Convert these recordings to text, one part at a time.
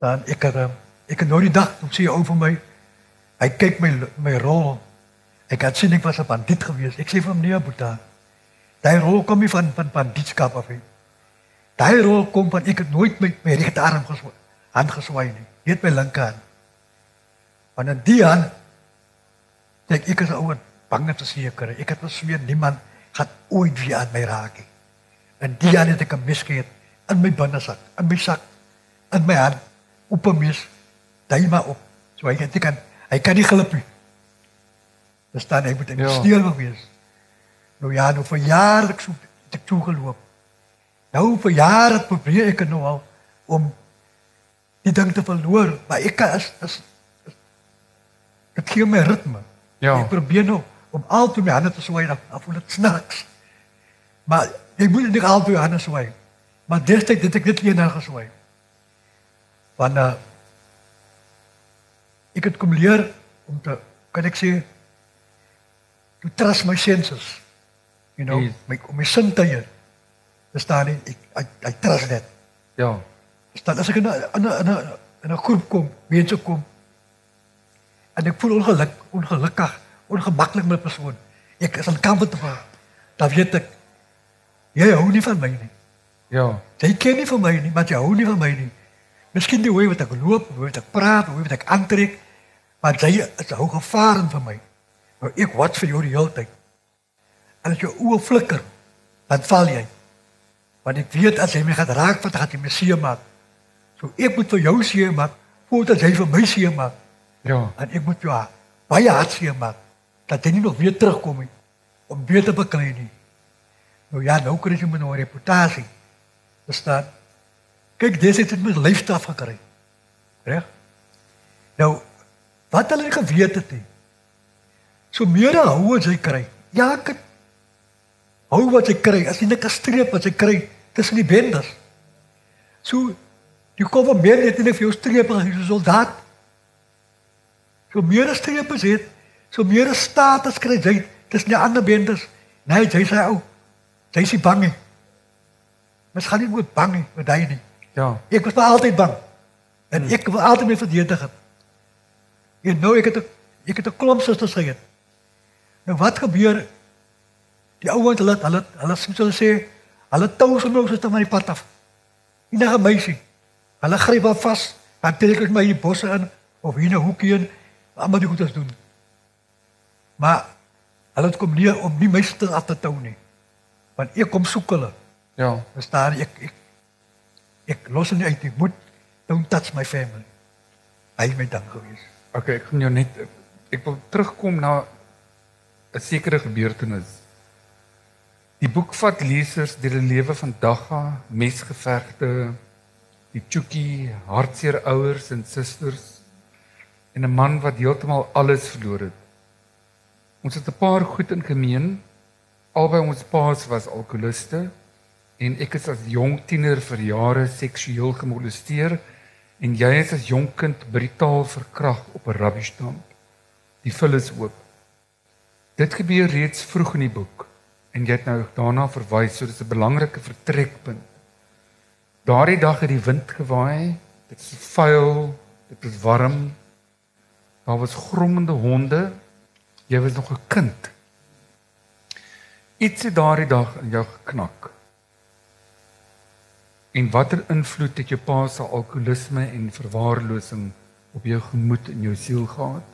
Dan ek het ehm, ek het nou die dag toe sê vir my hy kyk my my rol. Ek het sien ek was 'n bandiet gewees. Ek sê vir hom nee, Boeta. Daai rol kom nie van van bandietskap af nie. Daai rol kom van ek het nooit my my regterarm geswaai, hand geswaai nie. Net my linkerhand. Want in die hand ek ek is ouer bang te seker. Ek het besweer niemand gaan ooit weer aan my raak nie. En die hand het ek 'n gehad in my binnesak, in my sak, in my hand op 'n mes. Daai maar op. So hy het ek kan hy kan nie glip nie. Daar staan hy moet in die Ja. steel wees. Nou ja, nou vir jare ek so ek toe geloop. Nou vir jare probeer ek nou al om die ding te verloor, maar ek kan as as dit gee my ritme. Ja. Ek probeer nou om altyd my hande te swaai dan dan voel dit snaaks. Maar ek moet nie altyd my hande swaai. Maar destyds het ek dit weer nou geswaai. Want uh, ek het kom leer om te kan ek sê to trust my senses. You know, Yes. my my sintuie. Daar staan nie ek I, I trust that. Ja. Staan as ek in 'n in 'n in 'n in 'n groep kom, mense kom en ek voel ongeluk, ongelukkig, ongemaklik met 'n persoon. Ek is uncomfortable. Dan weet ek jy hou nie van my nie. Ja. Jy ken nie van my nie, maar jy hou nie van my nie. Miskien die hoe wat ek loop, hoe wat ek praat, hoe wat ek aantrek, maar jy is hou gevaar vir my. Nou ek wat vir jou die hele tyd. En as jou oë flikker, dan val jy. Want ek weet as jy my gaan raak, wat gaan jy my seer maak. So ek moet vir jou seer maak voordat jy vir my seer maak. Ja. En ek moet jou baie hartseer maak dat jy nie nog weer terugkom nie om te beklei nie. Nou ja, nou kry jy my nou 'n reputasie. Verstaan? Kyk, dis het met leefstaf gekry. Reg? Nou, wat hulle geweet het nie. So meer hou as jy kry. Ja, ek het- hou wat jy kry. As jy net 'n streep wat jy kry tussen die bendes. So jy kom van meer net nie vir jou strepe as 'n soldaat. So meer strepe jy het, so meer status kry jy. Dis nie ander bendes. Nee, jy sê ou. Jy is bang nie. Mens gaan nie moet bang nie met hy nie. Ja. Ek was altyd bang. En ek wil altyd my verdedig het. En nou ek het 'n ek het 'n klomp susters gehad. Nou wat gebeur? Die ouens hulle hulle hulle soos hulle sê, hulle tou so nou soos van die pad af. Enige meisie. Hulle gryp haar vas, dan trek ek my hier bosse in of hier 'n hoekie in, almal die goedes doen. Maar hulle het kom neer om nie my susters af te tou nie. Want ek kom soek hulle. Ja. Verstaan ek ek ek los nie uit nie. Moet don't touch my family. Hy het my dan gewees. Okay, ek gaan jou net ek wil terugkom na 'n sekere gebeurtenis. Die boek vat lesers deur die lewe van Dagga, mesgevegte, die Chuki, hartseer ouers en susters en 'n man wat heeltemal alles verloor het. Ons het 'n paar goed in gemeen. Albei ons paas was alkoholiste en ek is as jong tiener vir jare seksueel gemolesteer en jy is as jong kind brutaal verkragt op 'n rubbishdamp. Die vul is oop. Dit gebeur reeds vroeg in die boek en jy het nou daarna verwys, so dis 'n belangrike vertrekpunt. Daardie dag het die wind gewaai, dit is vuil, dit is warm. Daar was grommende honde. Jy was nog 'n kind. Iets het daardie dag in jou geknak. En watter invloed het jou pa se alkoholisme en verwaarlosing op jou gemoed en jou siel gehad?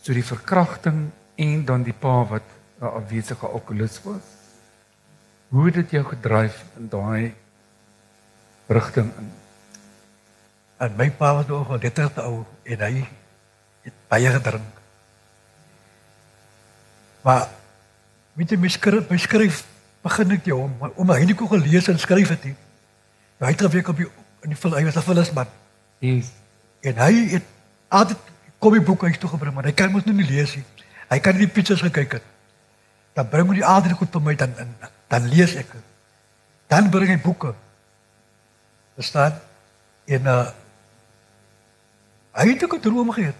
So die verkrachting en dan die pa wat 'n afwesige alkoholist was. Hoe het dit jou gedryf in daai rigting in? En my pa was nog 'n letterste ou en hy het baie gedrink. Maar weet jy my skryf, my skryf begin ek jou om om hy nie kon gelees en skryf het nie. Hy het gewerk op die in die hy was 'n vullisman. Yes. En hy het altyd kom die boek huis toe gebring, maar hy kan mos nou nie lees nie. Hy kan nie die pictures gekyk het. Dan bring hy die altyd goed vir my dan dan, dan lees ek. Dan bring hy boeke. Verstaan? En uh hy het ook 'n droom gehad.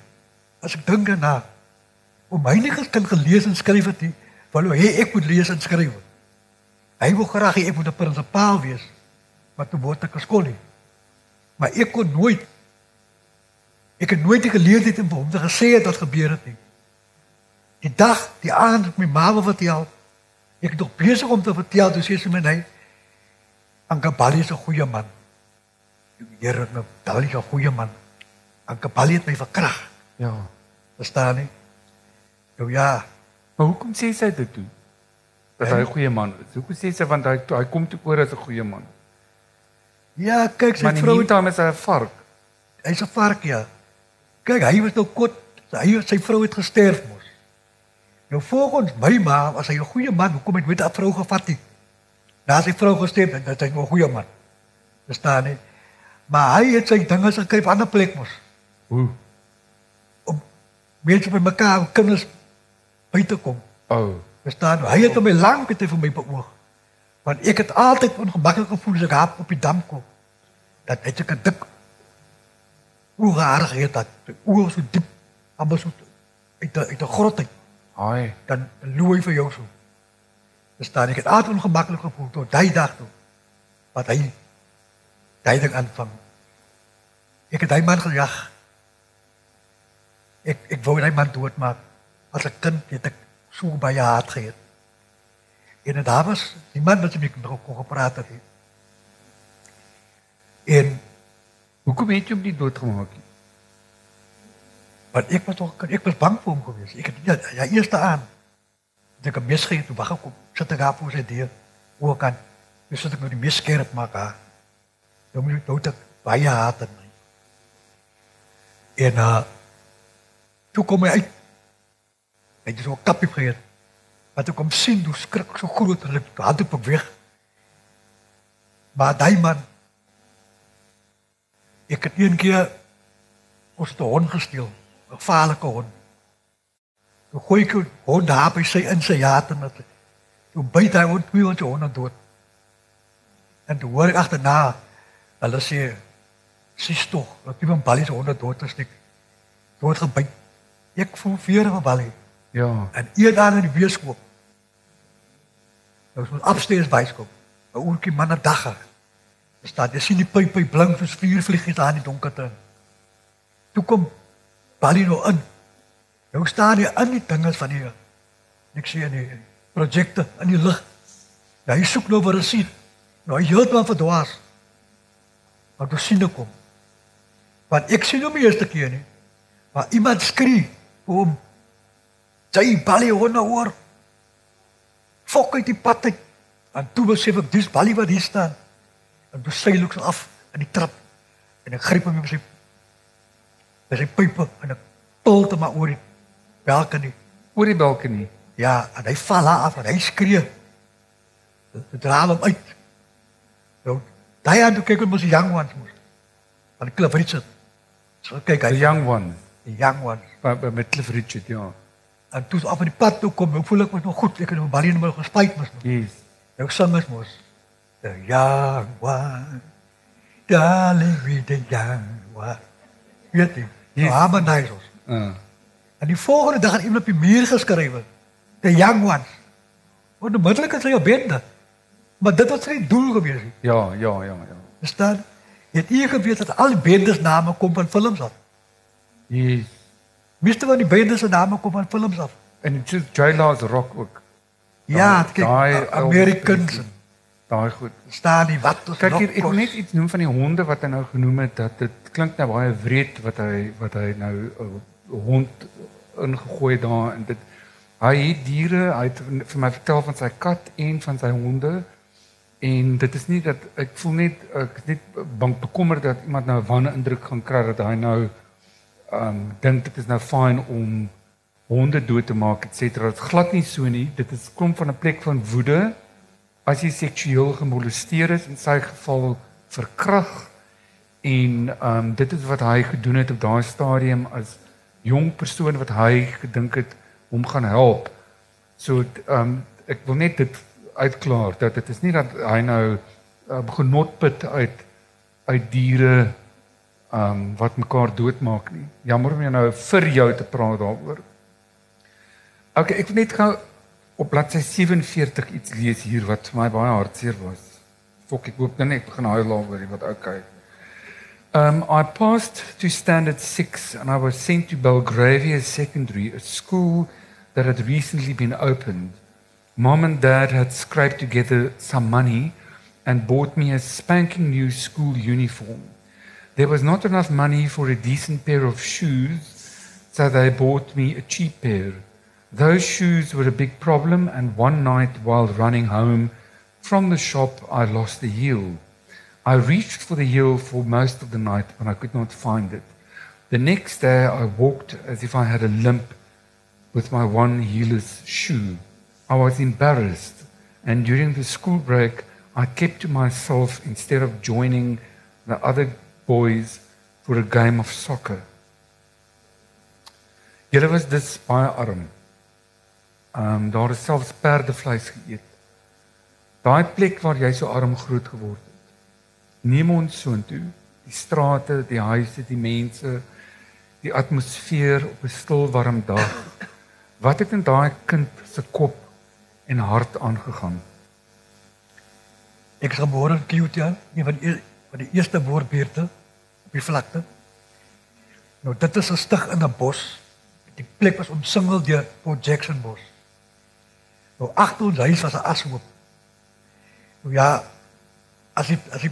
As ek dink daarna om hy nie kan gelees en skryf het nie, wou hy ek moet lees en skryf. Hy wou graag hê ek moet 'n prinsipaal wees, maar toe word ek geskool nie. Maar ek kon nooit Ek het nooit die geleentheid om vir hom te gesê het wat gebeur het nie. Die dag, die aand met my ma wou vertel. Ek het nog besig om te vertel, toe sê sy my nee. Ankabali is 'n goeie man. Die Here het my Bali 'n goeie man. Ankabali het my verkrag. Ja. Verstaan nie? Nou ja, Maar hoekom sê sy dit toe? Dat hy 'n goeie man is. Hoekom sê sy want hy hy kom toe oor as 'n goeie man? Ja, kyk sy vrou, is hy 'n vark. hy's 'n vark ja. Kyk, hy was nou kot, hy sy vrou het gesterf mos. Nou volgens my ma was hy 'n goeie man, hoekom het hy met 'n vrou gevat nie? Na sy vrou gesterf, dan is hy 'n goeie man. Verstaan nie? Maar hy het sy dinge gekry op 'n ander plek mos. Hoe? om mense by mekaar kinders by te kom. O. Oh. Verstaan? jy? Hy het hom lank het hy vir my beoog. Want ek het altyd ongemaklik gevoel as ek haar op die dam kom. Dat hy so 'n dik oorharig het dat die oor so diep amper so uit 'n uit 'n grot uit. Haai. Dan looi vir jou so. Verstaan? Ek het altyd ongemaklik gevoel tot daai dag toe. Wat hy daai ding aanvang. Ek het daai man gejag. Ek ek wou daai man doodmaak. As 'n kind het ek so baie haat gehad. En daar was die man wat met my kon gepraat het. En Hoekom het jy hom nie doodgemaak nie? want ek was toch ek was bang vir hom gewees. Ek het ja, ja eerste aan. Toe ek 'n mes gegee toe wag ek op sit ek daar voor sy deur. Hoe kan jy sit ek nou die mes skerp maak? Dan moet jy nou dat baie haat in my. En uh toe kom hy uit. Hy het so 'n kapie gegee. Wat ek kom sien, hoe skrik so groot en ek hand op ek weg. Maar daai man ek het een keer ons 'n hond gesteel, 'n gevaarlike hond. Toe gooi ek die hond daar by sy in sy jate met. Toe byt hy hond twee ons hond dood. En toe hoor ek agterna hulle sê sies tog, dat iemand balie se hond dood nie. Dood gebyt. Ek voel weer van balie. Ja. En eer daar in die. Nou is ons upstairs byskoop. 'n Oortjie manne dagga. Daar staan jy sien die pyp pyp blink soos vuur vlieg daar in die donkerte. Toe kom Bali nou in. Nou staan hy in die dinge van die ek sien die projekte in die lig. Ja, hy soek nou vir 'n sien. Nou hy heeltemal verdwaas. Maar toe sien ek hom. Want ek sien hom die eerste keer nie. Maar iemand skree vir hom. Jy Bali hoor nou hoor. Fok uit die pad uit. En toe besef ek dis Bali wat hier staan. En ek so af in die trap en ek gryp hom met sy met sy pype en ek pul te maar oor die balkonie. Oor die balkonie. Ja, en hy val af en hy skree. Dit draal hom uit. Nou, daai aan toe kyk ons mos die young ones mos. Van Cliff Richard. So kyk The hy young one. die young ones. By, by met Cliff Richard, ja. En toe af op die pad toe kom, nou voel ek mos nog goed. Ek het nou baie nou gespuit mos. Yes. Nou sing ons mos. The young one. Darling with the young one. Weet jy? Yes. Yes. Harmonize ons. Uh. En die volgende dag het iemand op die muur geskrywe. The young ones. Want onmiddellik is hy 'n bende. Maar dit was sy doel gewees. Ja, ja, ja, ja. Verstaan? Het u geweet dat al die bendes name kom van films af? Yes. Meeste van die bendes se name kom van films af. En dit is Jaila's rock ook. Ja, Daai- kyk, daai Americans Daai goed. staan die wat ons Kyk hier, ek wil net iets noem van die honde wat hy nou genoem het dat dit klink nou baie wreed wat hy wat hy nou 'n hond ingegooi daar en dit hy het diere, hy het vir my vertel van sy kat en van sy honde en dit is nie dat ek voel net ek is net bang bekommerd dat iemand nou 'n wanne indruk gaan kry dat hy nou um, dink dit is nou fyn om honde dood te maak et cetera. Dit glad nie so nie. Dit is kom van 'n plek van woede as jy seksueel gemolesteer is in sy geval verkrag en um, dit is wat hy gedoen het op daai stadium as jong persoon wat hy gedink het hom gaan help. So um, ek wil net dit uitklaar dat dit is nie dat hy nou uh, genot put uit uit diere ehm um, wat mekaar doodmaak nie. Jammer om jy nou vir jou te praat daaroor. OK, ek wil net gou op bladsy 47 iets lees hier wat vir my baie hartseer was. Fok, ek hoop net ek begin huil daaroor, wat OK. Um, I passed to standard six and I was sent to Belgravia Secondary, a school that had recently been opened. Mom and dad had scraped together some money and bought me a spanking new school uniform. There was not enough money for a decent pair of shoes, so they bought me a cheap pair. Those shoes were a big problem, and one night while running home from the shop, I lost the heel. I reached for the heel for most of the night, but I could not find it. The next day, I walked as if I had a limp with my one heelless shoe. I was embarrassed, and during the school break, I kept to myself instead of joining the other boys for a game of soccer. Julle was dus baie arm. Ehm um, daar is selfs perdevleis geëet. Daai plek waar jy so arm groot geword het neem ons soontoe die strate die huise die mense die atmosfeer op 'n stil warm dag wat het in daai kind se kop en hart aangegaan ek is gebore in Kyoto een van die van die eerste boorbeerte op die vlakte nou dit is 'n stig in 'n bos die plek was omsingel deur Port Jackson bos nou agter ons huis was 'n ashoop nou ja as jy as jy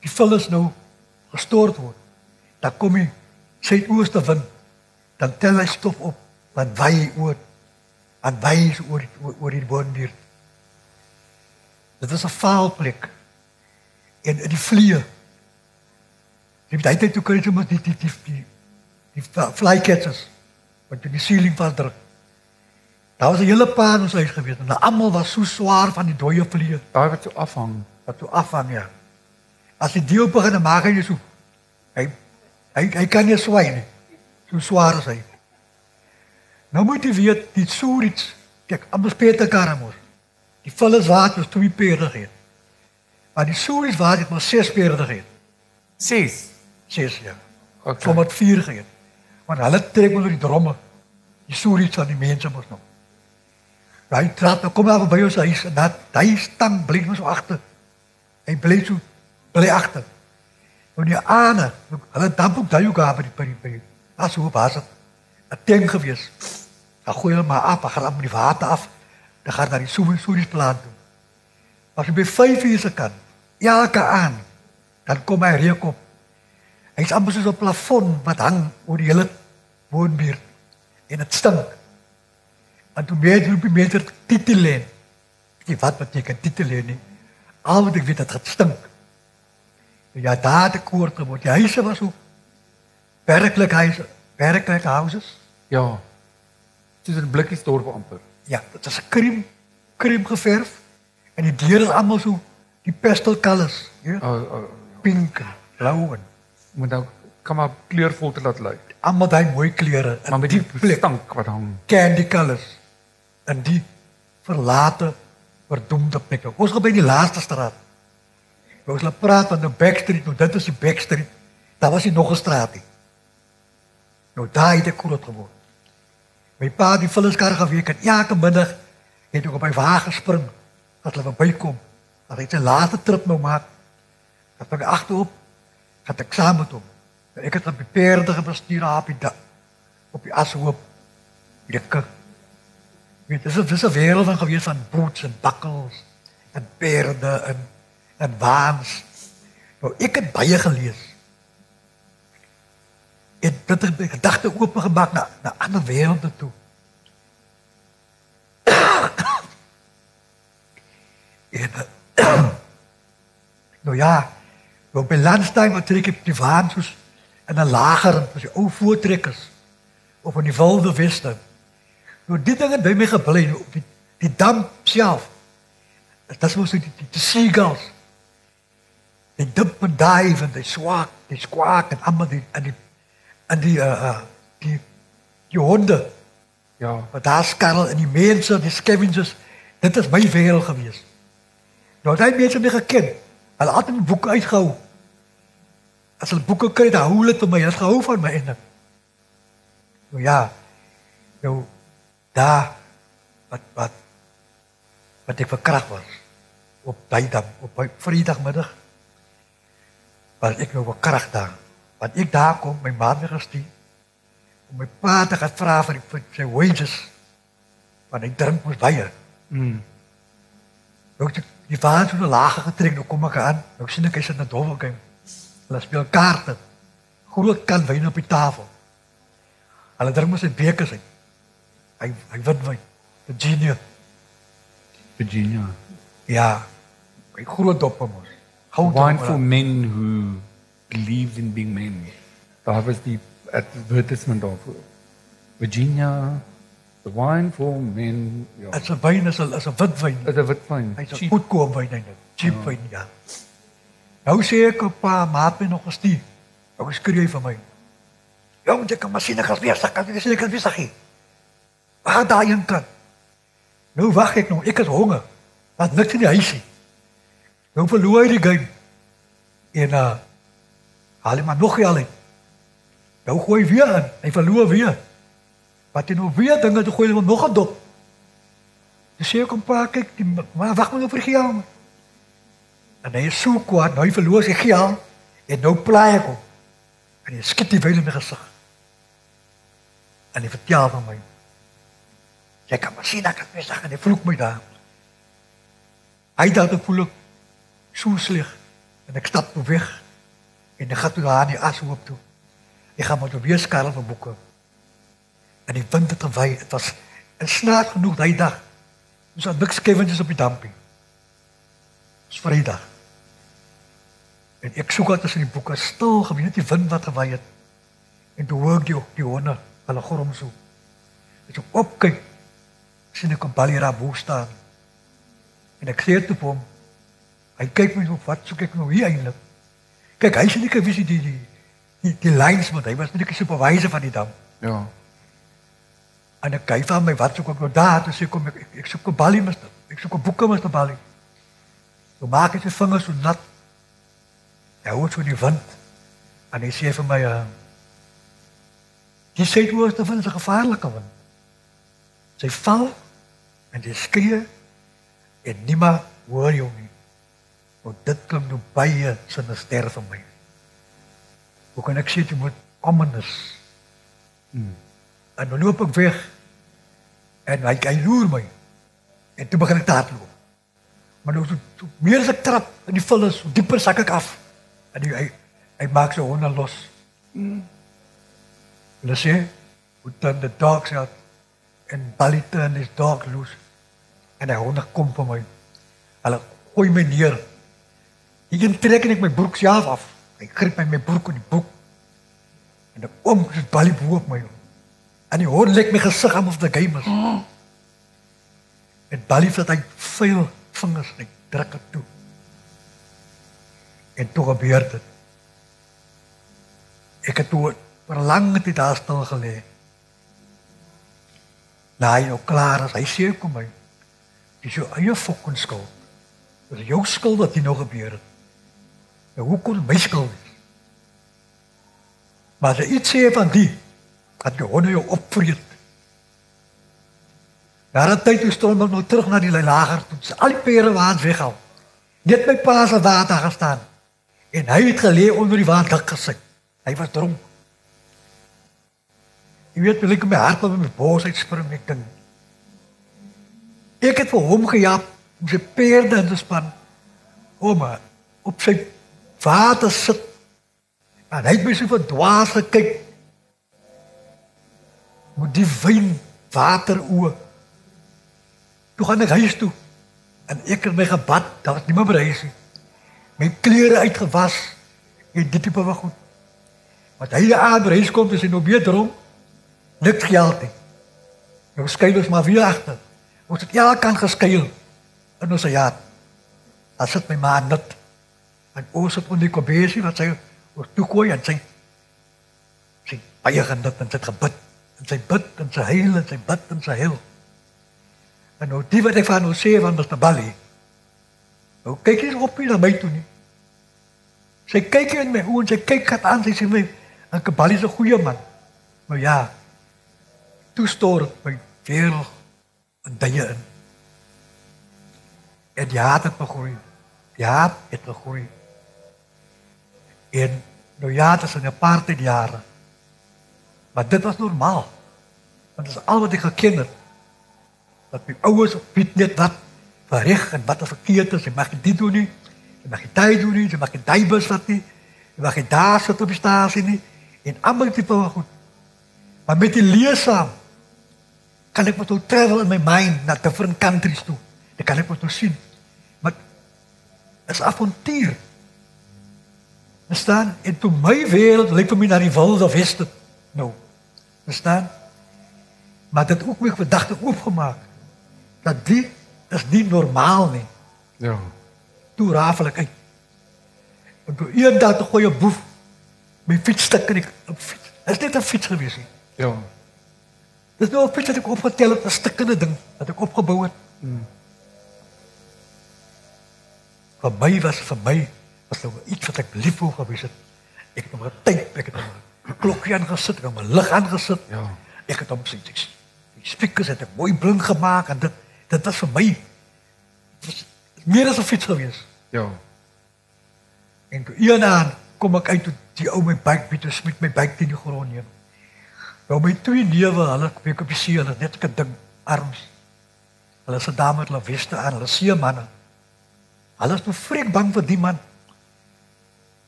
die vullis nou gestort word, dan kom die suidooste wind, dan tel hy stof op, waai hy oor aan wys oor oor, die boondier. Dit is 'n vaal plek. En in die vliee. Jy weet hy het toe kry sommer die die die die, die fly catchers wat in die ceiling vasdruk. Daar was 'n hele paar ons huis gewees en almal was so swaar van die dooie vliee. Daai wat so afhang, wat so afhang ja. As die deel begin maak hy so. Hy hy hy kan nie swaai nie. So swaar is hy. Nou moet jy weet die soerits, kyk, amper Peter Karamos. Die volle water is twee perde gee. Maar die soerits water het maar ses perde gee. Ses. Ses ja. Okay. Kom met vier gee. Want hulle trek oor die dromme. Die soerits van die mense mos nou. Hy trap, nou kom maar by ons huis en dat hy stang bly ons agter. Hy bly so bly agter. Nou die aane, hulle damp ook daai ook by die by die by. As hoe was dit? 'n Tank gewees. Dan gooi hulle maar af, gaan op die water af. Dan gaan na die soemies plant toe. As jy by 5 uur se kan, elke aan, dan kom hy reuk op. Hy's amper soos 'n plafon wat hang oor die hele woonbuurt en dit stink. En toe meer roep die mense titeleen. Jy wat beteken titeleen nie? Al wat ek weet dat dit stink. Ja, daar te koord geword. Die huise was ook werklik huise, werklik houses. Ja. Dis 'n blikkies dorp amper. Ja, dit is 'n krim krim geverf en die deure is almal so die pastel colors, ja. Oh, oh, Pink, blou en moet nou kom maar kleurvol te laat lyk. Almal daai mooi kleure Maar met die plek stank wat hang. Candy colors. En die verlate verdoemde plekke. Ons gaan by die laaste straat. Ons laat praat van 'n backstreet, nou dit is die backstreet. Daar was nie nog 'n straat nie. Nou daai het ek groot geword. My pa het die vullingskar geweek en elke middag het ek op my wa gespring as hulle bykom. As hy sy laaste trip nou maak, dan ek agterop het ek saam met hom. Ek het op die perde gebestuur op die dak, op die ashoop. Lekker. Weet, dis 'n dis 'n wêreld van gewees van boots en bakkels en perde en en waans. Nou ek het baie gelees. Ek het dit gedagte oop gemaak na na ander wêrelde toe. nou ja, nou by landstyd wat trek ek die waans soos in 'n lager as die ou voortrekkers of in die wilde weste. Nou dit dinge by my gebly op die die dam self. Dit is mos die die, die seagulls die dip en dive en die swak, die squawk en almal die en die en die uh, die die honde. Ja, wat daar skarrel en die mense, die scavengers. Dit is my wêreld gewees. Nou daai mense het my geken. Hulle het 'n boek uitgehou. As hulle boeke kry, dan hou hulle vir my. Hulle het gehou van my en Nou ja. Nou daar wat wat wat ek verkrag was op dag op Vrydagmiddag Maar ek nou 'n krag daar. Want ek daar kom my ma weer gestuur om my pa te gaan vra vir vir sy wages. Want hy drink mos baie. Mm. Nou ek die vader so 'n laag getrek, nou kom ek aan. Nou sien ek hy sit in 'n doffelgame. Hulle speel kaarte. Groot kan wyn op die tafel. Hulle drink mos 'n bekers uit. Hy hy wit wyn. Virginia. Virginia. Ja. Hy groot dop. Goud Wine for men who believe in being men. Daar was die advertisement daarvoor. Virginia, the wine for men. Ja. Is 'n wyn is 'n is 'n wit wyn. Is 'n wit wyn. Hy's 'n goedkoop wyn eintlik. Cheap wyn ja. Nou sê ek op pa maat my nog gestuur. Nou skree hy vir my. Jong, jy kan maar sien ek as weer sak, ek sien ek as weer sak. Waar daai een kan. Nou wag ek nog, ek het honger. Wat niks in die huis nie. Nou verloor hy die game. En uh haal hy maar nog geld uit. Nou gooi weer in. Hy verloor weer. Wat nou weer dinge te gooi hom nog 'n dop. Dis sê kom pa kyk, die, maar wag maar nou vir geld. En hy is so kwaad, nou hy verloor sy geld en nou plaai ek hom. En hy skiet die wyn in my gesig. En hy vertel van my. Jy kan maar sien ek het my sag en hy vloek my daar. Hy dacht ek voel ek so sleg en ek stap weg en ek gaan toe daar aan die as hoop toe. Ek gaan maar weer skarrel vir boeke. En die wind het gewaai. Dit was en snaak genoeg daai dag. Ons het niks skewentjies op die dampie. Dis Vrydag. En ek soek uit tussen die boeke stil, gewien net die wind wat gewaai het. En toe hoor ek die die honde, hulle grom so. As ek opkyk, sien ek 'n balera bo staan. En ek sê toe hom, hy kyk my op, wat soek ek nou hier eintlik? Kyk, hy sien ek wie die die die, die lines met hy was net 'n supervisor van die dam. Ja. En ek kyk van my wat soek ek nou daar, toe sê kom ek ek, ek soek 'n balie mis. Ek soek 'n boeke mis 'n balie. Toe maak ek sy vingers so nat. Hy hoor so die wind. En hy sê vir my uh Die suidooste wind is 'n gevaarlike wind. Sy val en jy skree en niemand hoor jou nie. Want dit klink nou baie sinister vir my. Hoe kan ek sê jy moet ominous? Mm. En dan loop ek weg. En hy hy loer my. En toe begin ek te hardloop. Maar nou so, meer as ek trap in die vullis, so dieper sak ek af. En hy hy, maak sy honde los. Mm. Hulle sê, "We turn the dogs out and Bali turn his dog loose." En hy honde kom vir my. Hulle gooi my neer. Ek kan trek net my broek self af. Hy gryp my my broek in die broek. En ek oom is Bali bo op my. En die hond lek my gesig aan of the game is. En Bali het hy vuil vingers en druk dit toe. En toe gebeur dit. Ek het toe vir lang tyd daar stil gelê. Nou hy nou klaar as hy sê kom my. Dis jou eie fucking skuld. Dis jou skuld wat hier nou gebeur het. Nou hoe kon my skuld wees? Maar as jy iets sê van die dat jy honde jou opvreet. Daar het tyd toe storm ek nou terug na die lager toe. Al die pere waans weghaal. Net my pa se water gestaan. En hy het gelê onder die water gesit. Hy was dronk. Jy weet, ek my hart op my bors uitspring ek dink. Ek het vir hom gejaag om sy perde in te span. Ouma, op sy water sit. En hy het my so van dwaas gekyk. Met die wyn water oë. Toe gaan ek huis toe. En ek het my gebad, daar was niemand by huis nie. My klere uitgewas en dit tipe van goed. Wat hy aan by huis kom, is hy nog weer dronk. Niks geld nie. Nou skuil ons maar weer agter. Ons het ja kan geskuil in ons ja. As dit my ma net en ons het onder die kobesie wat sy ons toe gooi en sy sy baie genut en sy gebid en sy bid en sy huil en sy bid en sy huil. En nou die wat ek van nou sê van Mr. Bali. Nou kyk hy op na my toe nie. Sy kyk in oë en sy kyk gat aan sê my en Bali is 'n goeie man. Maar ja, toe stoor my weer en baie in. En die haat het. Die haat het begroei. En nou ja, dit is in 'n paar tyd jare. Maar dit was normaal. Want dit is al wat ek geken het. Dat my ouers weet net wat vir reg en wat verkeerd is. Jy mag dit doen nie. Jy mag dit tyd doen nie. Jy mag dit daai bus vat nie. Jy mag dit daar sit op die stasie nie. En almal tipe van goed. Maar met die leesaam kan ek met travel in my mind na different countries toe. Dit kan ek mos nou sien. Maar is avontuur. Verstaan? En toe my wêreld lyk vir my na die wilde weste nou. Verstaan? Maar dit ook my gedagte oopgemaak dat dit is nie normaal nie. Ja. Toe rafel ek uit. En toe eendag te goeie boef my fietsstuk in die op fiets. Is dit 'n fiets gewees nie? Ja. Dis nou 'n fiets wat ek opgetel het, 'n stukkende ding wat ek opgebou het. Mm. Vir my was vir my was nou iets wat ek lief wou gewees het. Ek het hom getyp, ek het hom 'n klokkie aangesit, ek het 'n lig aangesit. Ja. Ek het hom sien. Die speakers het ek mooi blink gemaak en dit dit was vir my was meer as 'n fiets gewees. Ja. En eendag kom ek uit toe die ou my bike Pieter Smit my bike teen die grond neem. Nou my twee newe, hulle kyk op die see, hulle het net 'n ding arms. Hulle 'n dame met hulle weste aan, hulle see manne. Hulle is nou vreek bang vir die man.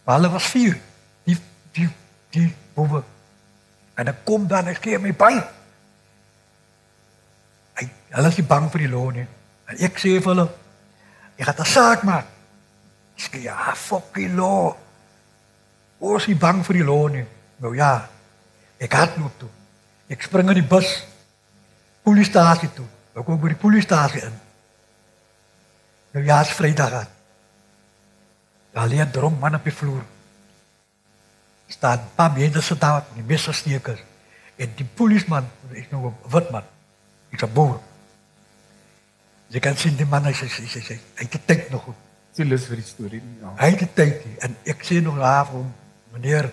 Maar hulle was vier. Die die die boewe. En ek kom dan ek gee my by. Hy hulle is nie bang vir die loon nie. En ek sê vir hulle, ek gaan 'n saak maak. Sê ja, fuck die law. Ons is bang vir die loon nie. Nou ja. Ek hardloop toe. Ek spring in die bus. Polisiestasie toe. Ek kom by die polisiestasie in. Nou ja, is Vrydag aan. Daar lê 'n dronk man op die vloer. Staan pa mense se daar, die meeste stekers. En die polisman, ek nou 'n wit man. Ek's 'n boer. Jy kan sien die man hy sê hy sê hy het tyd nog goed. Sy lus vir die storie. Ja. Hy het tyd en ek sê nog daar vir hom, meneer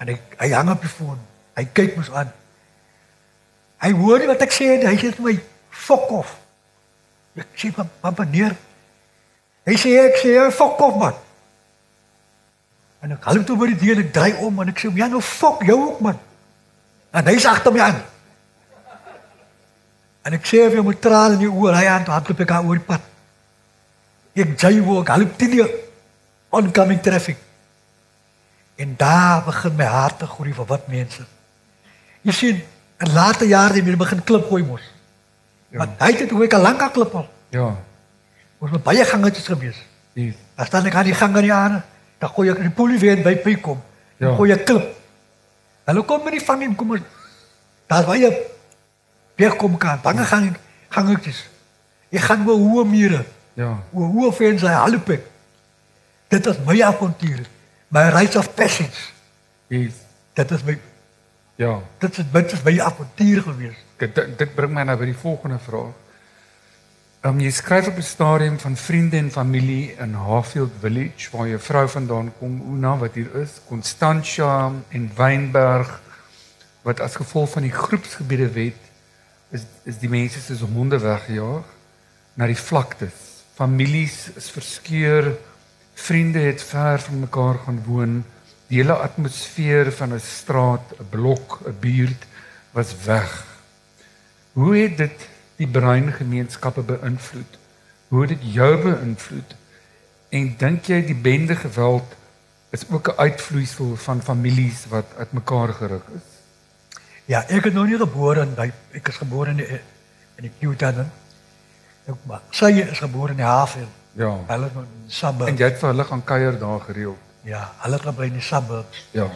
en hy hy hang op die foon. Hy kyk mos aan. Hy hoor nie wat ek sê nie. Hy sê vir my, "Fuck off." Ek sê maar meneer. Hy sê ek sê fuck off man. En ek hou toe by die deur en ek draai om en ek sê ja nou fuck jou ook man. En hy's agter my aan. En ek sê vir hom met trane in die oë, hy aan toe hardloop ek aan oor die pad. Ek jy wou hardloop teen die oncoming traffic. En daar begin my hart te groei vir wat mense. Jy sien, in later jare het jy begin klip gooi mos. Ja. Want hy het hoe ek al lank al klip al. Ja. Ons het baie gangetjies gewees. Dis. As dan ek aan die gang aan die aarde, dan gooi ek die polie weer by by kom. Dan Ja. gooi ek klip. Hulle kom met die vang en kom ons daar jy weer kom kan. Bange gang gangetjies. Ek gaan oor hoë mure. Ja. Oor hoë vense help ek. Dit is my avontuur. My rite of passage. Dis. Dit is my Ja. dit is dit is my avontuur gewees. Dit dit bring my nou by die volgende vraag. Um, jy skryf op 'n stadium van vriende en familie in Hafield Village waar jou vrou vandaan kom, Una wat hier is, Constantia en Wynberg wat as gevolg van die groepsgebiede wet is is die mense soos honde weggejaag na die vlaktes. Families is verskeur, vriende het ver van mekaar gaan woon. Die hele atmosfeer van 'n straat, 'n blok, 'n buurt was weg. Hoe het dit die brein gemeenskappe beïnvloed? Hoe het dit jou beïnvloed? En dink jy die bende geweld is ook 'n uitvloeisel van families wat uitmekaar geruk is? Ja, ek is nog nie gebore in by ek is gebore in die in die Newton. Ek maar sy is gebore in die Havel. Ja. Hulle is in die suburbs. En jy het vir hulle gaan kuier daar gereeld. Ja, hulle het gebly in die suburbs. Ja.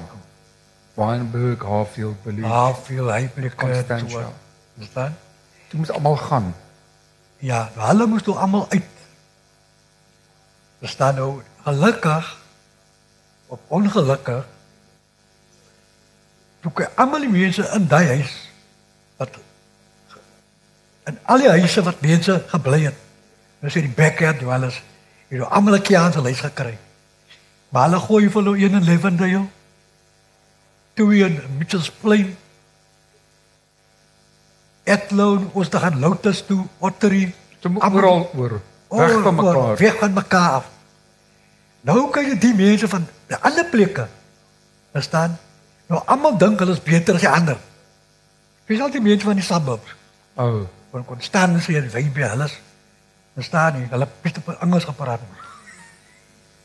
Wynberg, Hafield, Village. Havel, hy plek Constantia. Verstaan? Dit moet almal gaan. Ja, hulle moes toe almal uit. Verstaan nou, gelukkig of ongelukkig toe kry almal die mense in daai huis wat in al die huise wat mense gebly het. Nou sê die backyard dwellers, jy het almal 'n kans huis gekry. Maar hulle gooi vir hulle een in Levendale. Twee in Mitchells Plain. Etloon, ons te gaan Lotus toe, Ottery, moet oral oor. Weg van mekaar. Weg van mekaar af. Nou kan jy die mense van die ander plekke verstaan. Nou almal dink hulle is beter as die ander. Wie sal die mense van die suburbs O, oh, van Constantie en Wynbe hulle verstaan nie, hulle het op Engels gepraat.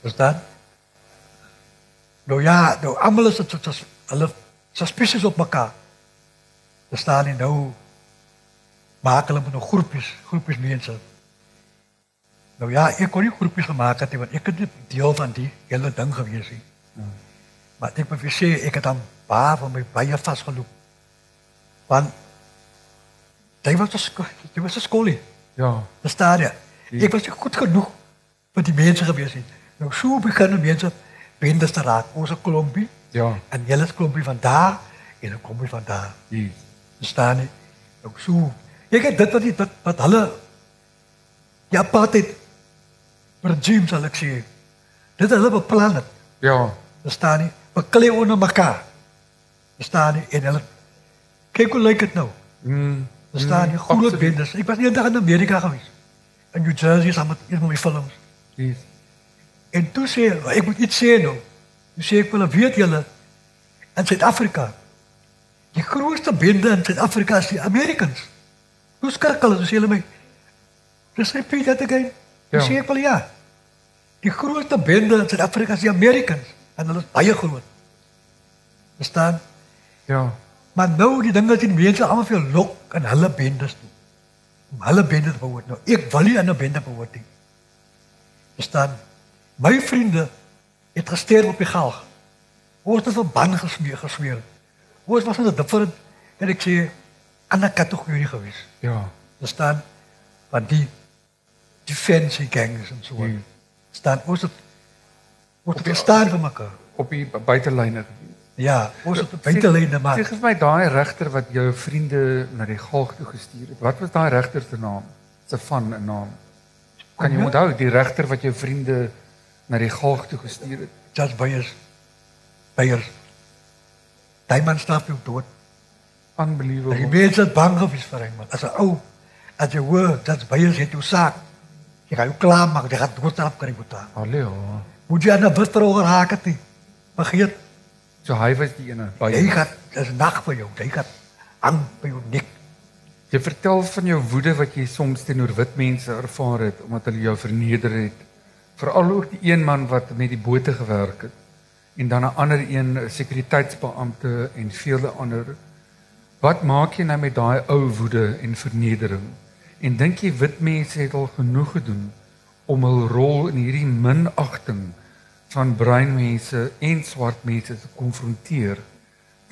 Verstaan? Nou ja, nou almal is dit soos hulle suspicious op mekaar. Verstaan nie nou maak hulle met nou groepies, groepies mense. Nou ja, ek kon nie groepies gemaak het nie, want ek het nie deel van die hele ding gewees nie. Maar ek moet vir sê ek het dan baie van my baie vasgeloop. Want dit was 'n sko- dit was 'n skoolie. ja. Verstaan jy? Ek was nie goed genoeg vir die mense gewees nie. Nou so begin mense bendes te raak. Ons 'n klompie Ja. en julle klompie van daar en 'n klompie van daar. Yes. Verstaan jy? Nou so. Ek het dit wat die, wat wat hulle ja apartheid regime sal ek sê. Dit hulle beplan het. Ja. Verstaan jy? Beklei onder mekaar. Verstaan jy? En hulle kyk hoe lyk dit nou. Mm. Verstaan jy? Groot absoluut. bendes. Ek was eendag in Amerika gewees. In New Jersey saam met een van my films. Yes. En toe sê ek moet iets sê nou. Toe sê ek wel, weet julle in Suid-Afrika die grootste bende in Suid-Afrika is die Americans. Hoe skrik hulle, sê hulle my. Dis repeat that again. Ja. Sê ek wel ja. Die grootste bende in Suid-Afrika is die Americans en hulle is baie groot. Verstaan? Ja. Maar nou die dinge sien mense almal vir lok in hulle bendes toe. Om hulle bende te behoort. Nou ek wil nie aan 'n bende behoort nie. Verstaan? My vriende het gesterf op die galg. Ons het verband gesmeer gesweer. Ons was in 'n different en ek sê ander kategorie gewees. Ja. Verstaan? Want die die fancy gangs en so. Hmm. Staan ons het ons het staan vir mekaar. Op die bu- buitelyne. Ja, ons het buitelyne maar. Sê vir my daai regter wat jou vriende na die galg toe gestuur het. Wat was daai regter se naam? Se van 'n naam. Kan jy Ja. onthou die regter wat jou vriende na die galg toe gestuur het? Judge Beyers. Beyers. Daai man straf jou dood. Die Unbelievable. mense het bang gewees vir hom. As 'n ou, as jy hoor Judge Beyers het jou saak, jy gaan jou klaar maak, jy gaan doodstraf kry moet daar. Hallo. Moet jy aan 'n witro geraak het nie. Vergeet, So hy was die ene. jy Baie. gaan dis nag vir jou. Jy gaan hang by jou nek. Jy vertel van jou woede wat jy soms teenoor wit mense ervaar het omdat hulle jou verneder het. Veral ook die een man wat met die bote gewerk het en dan 'n ander een 'n sekuriteitsbeampte en vele ander. Wat maak jy nou met daai ou woede en vernedering? En dink jy wit mense het al genoeg gedoen om hul rol in hierdie minagting van bruin mense en swart mense te konfronteer,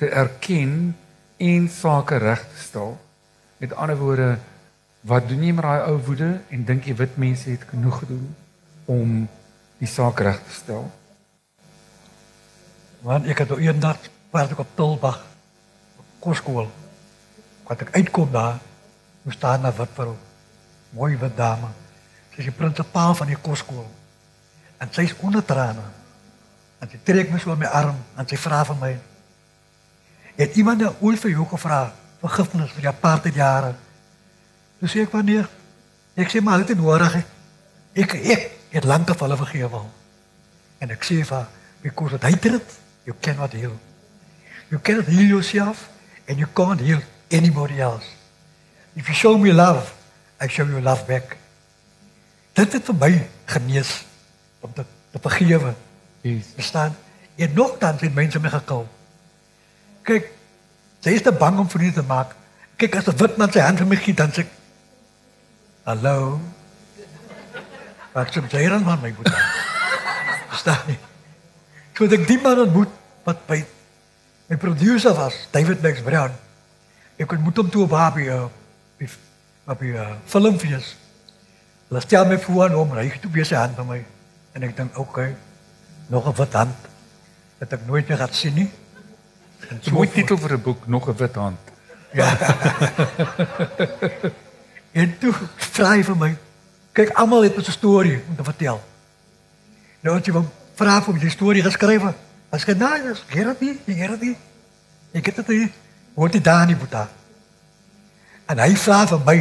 te erken en sake reg te stel? Met ander woorde, wat doen jy met daai ou woede en dink jy wit mense het genoeg gedoen om die saak reg te stel? Want ek het eendag waar ek op Tulbag koskool. Wat ek uitkom daar, staan daar wat vrou. Mooi wit dame. Sy is die prinsipaal van die koskool. En sy is onder trane. En sy trek my so aan my arm en sy vra van my: "Het iemand nou ooit vir jou gevra vergifnis vir jou apartheid jare?" Toe sê ek wanneer? Ek sê maar dit is nodig. hè. Ek ek het lank te hulle vergewe al. En ek sê vir because what I did, you cannot heal. You cannot heal yourself and you can't heal anybody else. If you show me love, I show you love back. Dit het vir my genees om te, te vergewe. Yes. Verstaan? En nogtans het mense my gekil. Kyk, sy is te bang om vriende te maak. Kyk as 'n wit man sy hand vir my gee dan sê "Hallo." Wat sê jy dan van my boetie? Verstaan nie. Toe ek die man ontmoet wat by my producer was, David Max Brown. Ek ontmoet hom toe op Happy uh, op die uh, filmfees. Hulle stel my voor aan hom, hy het toe sy hand aan my en ek dink, "Oké, okay, nog 'n wit hand wat ek nooit meer gaan sien nie." So mooi titel vir 'n boek, nog 'n wit hand. En toe vra hy vir my, kyk almal het 'n storie om te vertel. Nou as jy hom vra of jy 'n storie geskryf het, as jy nou, dis nie, Gerard nie. Ek het dit nie, hoort dit daar nie boeta. En hy vra vir my,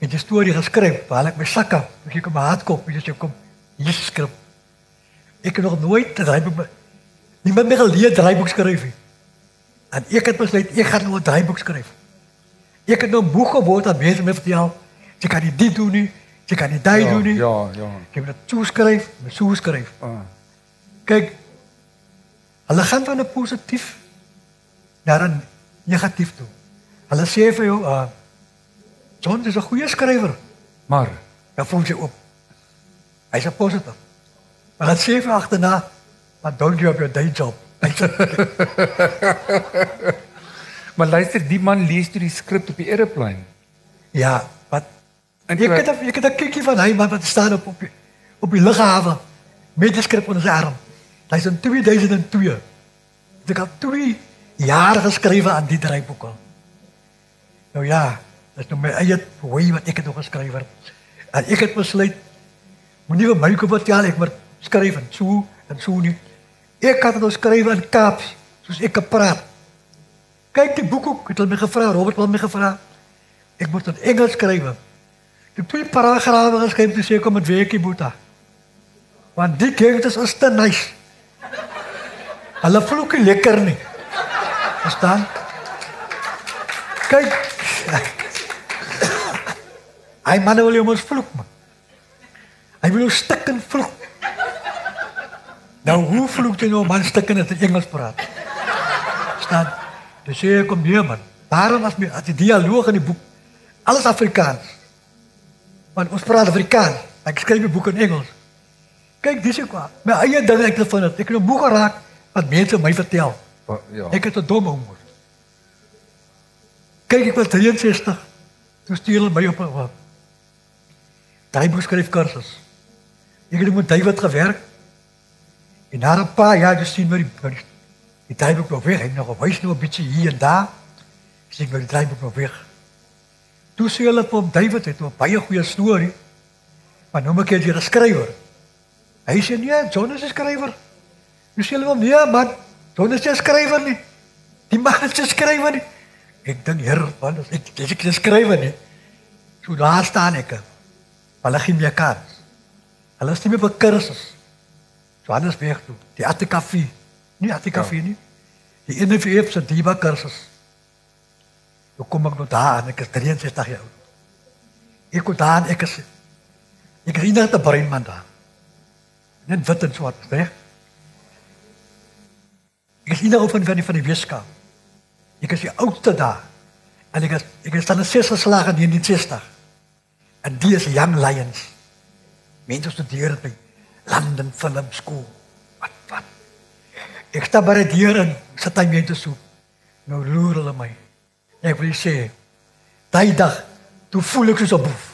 het jy 'n storie geskryf, waar ek my sakke, ek kom my hart kop, jy sê kom, hier is skrif. Ek het nog nooit 'n draaiboek niemand meer geleer draaiboek skryf nie. En ek het besluit ek gaan nou 'n draaiboek skryf. Ek het nou boek geword dat mense my vertel, jy kan nie dit doen nie, jy kan nie daai ja, doen nie. Ja, ja. Ek het dit so skryf, met so skryf. Ah, Kyk, hulle gaan van 'n positief naar 'n negatief toe. Hulle sê vir jou, uh John is 'n goeie skrywer. maar Dan voel jy op. Hy's 'n positief. Maar dan sê hy agterna, "But don't you have your day job?" Maar luister, die man lees toe die skrip op die aeroplane. Ja, wat En ek toe- het 'n- ek het 'n kikkie van hy man wat staan op op die, op die lughawe met die skrip onder sy arm. Hy's in 2002. Ek het 2 jaar geskrywe aan die draaiboek al. Nou ja, dit is nou my eie hoe wat ek het nog geskryf. En ek het besluit moenie vir my kom vertel ek moet skryf en so en so nie. Ek kan dit nou skryf in Kaaps soos ek kan praat. Kyk die boek ook, het hulle my gevra, Robert het my gevra. Ek moet in Engels skryf. Het twee paragrawe geskryf toe sê kom met weekie boeta. Want die gangsters is te nice. Hulle vloek nie lekker nie. Verstaan? Kyk. Hy man wil jou mos vloek man. Hy wil jou stikken vloek. Nou hoe vloek jy nou man stikken as hy Engels praat? Verstaan? Dis sê ek kom hier man. Daarom as my as die dialoog in die boek alles Afrikaans. Want ons praat Afrikaans. Ek skryf 'n boek in Engels. Kyk, dis ek wat. My eie ding ek gevind het. Ek het 'n boek geraak wat mense my vertel. Ja. Ek het 'n dom humor. Kyk, ek was 63. Toe stuur hulle my op 'n draaiboek skryf kursus. Ek het met David gewerk. En na 'n paar jaar dus sien my die die- die draaiboek nog weg. Hy het nog wys nou 'n bietjie hier en daar. Sien my die draaiboek nog weg. Toe sê hulle vir hom David het 'n baie goeie storie. Maar nou moet jy dit skrywer. Hy sê nee, John is 'n skrywer. Jy sê hulle nee man, John is 'n skrywer nie. Die man is 'n skrywer nie. Ek dink heer, man, as ek dis ek 'n skrywer nie. So daar staan ek. Hulle gee my kans. Hulle is nie meer op kursus. Johannesburg toe, die Atikaffie. Nie Atikaffie ja. nie. Die NVF se Diba kursus. Toe kom ek nou daar en ek is 63 jaar oud. Ek kom daar en ek is ek is inderdaad 'n breinman daar. Net wit en swart, reg? Ek is inderdaad van van die die wetenskap. Ek is die oudste daar. En ek is ek is dan 'n ses geslaag in 1960. En die is Young Lions. Mense studeer by London Film School. Wat wat? Ek sta by die deur en sit hy mense so. Nou loer hulle my. Ek wil sê, daai dag, toe voel ek soos 'n boef.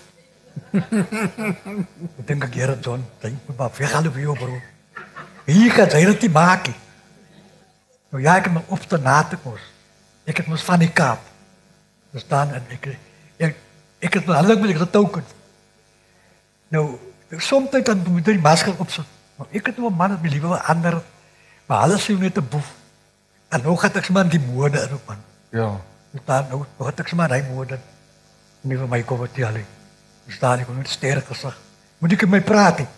ek dink ek hier John, dink maar vir gaan vir jou bro. Hier kan jy nie maak nie. Nou ja, ek het my op te na te kos. Ek het mos van die Kaap. Daar staan en ek ek ek het hulle met ek getoken. Nou, soms dan moet jy die masker opsit. Maar ek het nou 'n man wat my liewe ander maar hulle sê net 'n boef. En nou gaan ek sommer die mode in op man. Ja. Ek staan nou, nou gaan ek sommer hy mode. Nie vir my kom wat jy al. Ek staan ek moet sterk gesig. Moet ek met my praat? nie?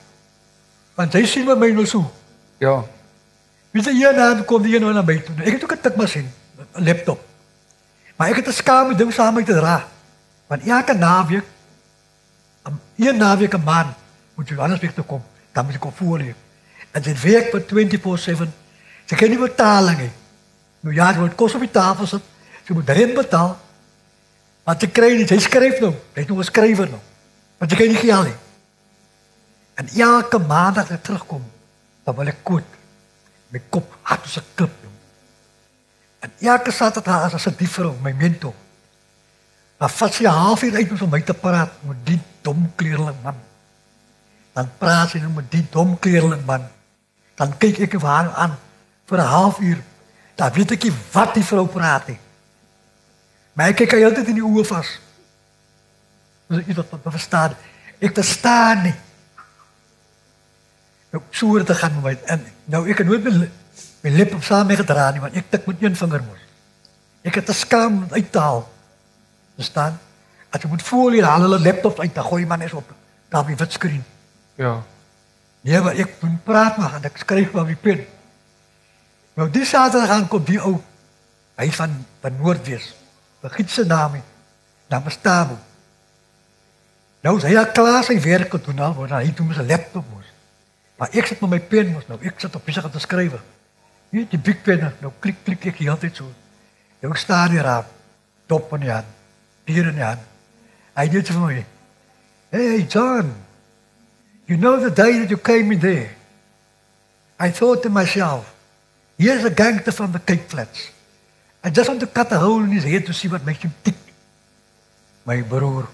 Want hy sien met my nou so. Ja. Wie sê hier nou kom die nou na my toe. Ek het ook 'n tikmasjien, 'n laptop. Maar ek het 'n skame ding saam met te dra. Want elke naweek om een naweek 'n maand moet jy anders weer toe kom. Dan moet jy kom voel hier. En dit werk vir 24/7. Jy kan nie betaling hê. Nou ja, jy moet kos op die tafel sit. Jy moet rent betaal. Maar jy kry nie, jy skryf nou. Jy's nog 'n skrywer nou. Want jy kan nie geld nie. En elke maandag as ek terugkom, dan wil ek koot my kop hard as 'n klip. jong. En elke Saterdag as 'n dief vir my mentor. Maar vat sy 'n halfuur uit om met my te praat met die dom kleerling man. Dan praat sy nou met die dom kleerling man. Dan kyk ek vir haar aan vir 'n halfuur. Dan weet ek nie wat die vrou praat nie. Maar ek kyk altyd in die oë vas. Dis iets wat wat verstaan. Ek verstaan nie. Nou so het dit gaan met en nou ek het nooit my, my lip op saam gedra nie want ek tik met een vinger mos. Ek het te skaam uit te haal. Verstaan? As jy moet voel hier haal hulle laptops uit, dan gooi man is op daar op die wit skerm. Ja. Nee, maar ek moet praat maar en ek skryf maar op die pen. Nou die Saterdag gaan kom die ou hy van van Noordwes. Vergiet sy naam nie. Naam is Tabo. Nou is hy al klaar sy werk gedoen al, want hy doen met 'n laptop mos. Maar ek sit met my pen nou. Ek sit op besig om te skryf. Hier die big pen. Nou klik klik ek hier altyd so. Nou staan hier op dop in die hand. Bier in die hand. Hy dit vir my. Hey John. You know the day that you came in there. I thought to myself, here's a gangster from the Cape Flats. I just want to cut a hole in his head to see what makes him tick. My broer.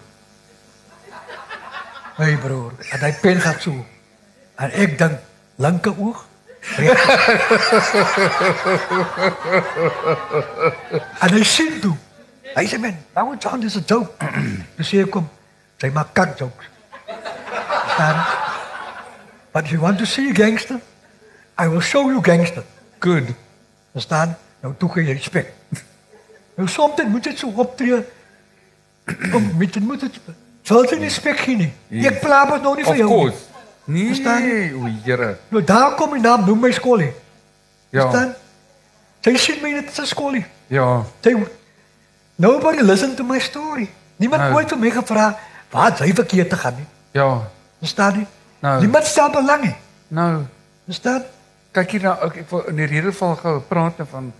My broer. En hy pen gaat so. En ek dink linker oog. en hy sien toe. Hy sê man, nou John is a joke. Dis hier kom. Sy maak kak jokes. Staan. But if you want to see a gangster, I will show you gangster. Good. Verstaan? Nou toe kan jy respek. Nou soms moet dit so optree. Kom, met dit moet dit Valt jy respek gee nie. Ek plaas dit nou nie vir Of jou. course. Nee, Verstaan? o, Here. Nou daar kom my naam, noem my skoolie. Ja. Verstaan? Jy sien my net as skoolie. Ja. Jy Nobody listen to my story. Niemand Nou. ooit vir my gevra waar jy verkeerd te gaan nie. Ja. Verstaan jy? Nou. Niemand stel belang nie. Nou, Verstaan? kyk hier nou, ek, ek wil in die redeval gou praat van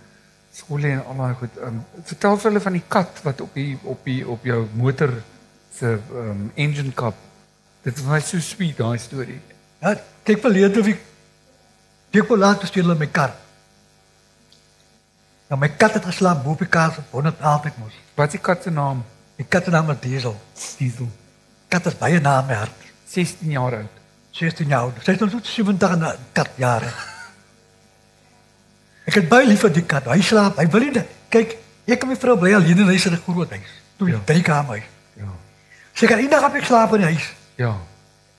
skole en al daai goed. Um, vertel vir hulle van die kat wat op die op die op jou motor se um, engine cap. Dit my so sweet daai storie. Ja, kyk verlede week. Ek wou laat stuur hulle my kar. Nou my kat het geslaap bo op die kar, wonder altyd mos. Wat is die kat se naam? Die kat se naam is Diesel. Diesel. Kat is baie na my hart. 16 jaar oud. 16 jaar oud. Sy is nog so 70 en 'n kat jare. Ek het baie lief vir die kat. Hy slaap, hy wil nie dit- kyk, ek en my vrou bly alleen in huis in 'n groot huis. Toe ja. drie kamer. Ja. Sy kan eendag op ek slaap in die huis. Ja.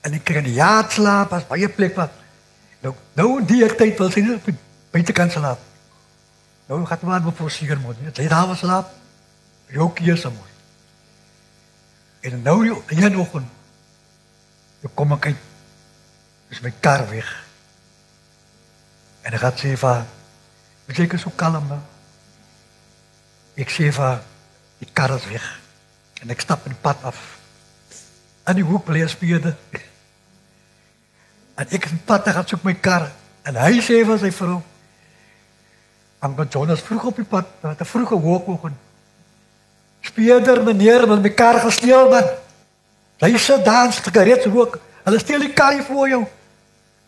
En ek kan in die jaat slaap as baie plek wat. Nou nou in die tyd wil sy nie op die buitekant slaap. Nou gaan maar op voorsiger moet. Sy daar was slaap. Jou keer se moet. En nou die een oggend. Toe kom ek uit. Is my kar weg. En ek het sê vir Ek sê ek is so kalm nou. Ek sê vir die kar is weg. En ek stap in die pad af. Aan die hoek bly 'n speurder. En ek is op pad te gaan soek my kar en hy sê vir sy vrou Anko Jonas vroeg op die pad, wat 'n vroeë hoekoggend. Speurder meneer, met my kar gesteel man. Hy sit daar en sigaret rook. Hulle steel die kar voor jou.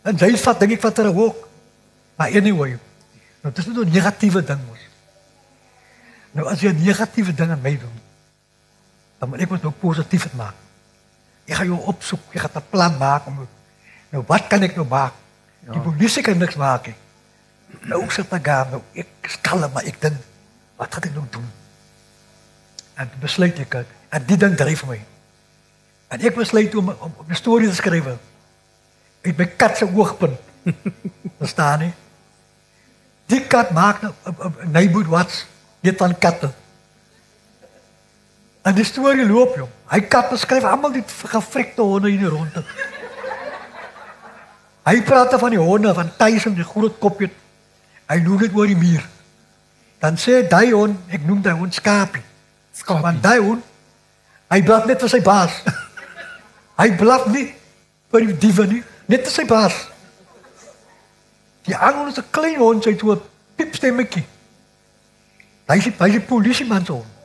En jy vat dink ek vat 'n hoek. Maar anyway. Nou dis net 'n negatiewe ding mos. Nou as jy 'n negatiewe ding aan my doen, dan moet ek moet nou positief dit maak. Ek gaan jou opsoek, ek gaan 'n plan maak om nou wat kan ek nou maak? Ja. Die polisie kan niks maak nie. Nou sit ek daar, nou ek is kalm, maar ek dink wat gaan ek nou doen? En toe besluit ek ek en die ding dryf my. En ek besluit om om, om 'n storie te skryf. Uit my kat se oogpunt. Verstaan jy? Die kat maak nou 'n neighborhood watch net van katte. En die storie loop jong. Hy kat beskryf almal die gefrikte honde hier rond. Hy praat van die honde van Tyson die groot kopjie. Hy noem dit oor die muur. Dan sê daai hond, ek noem daai hond skapie. Skapie. Want daai hond hy blaf net vir sy baas. hy blaf nie vir die diewe nie, net vir sy baas. Die ander is 'n klein hond, sy het so 'n piepstemmetjie. Hy is hy is 'n polisieman se hond.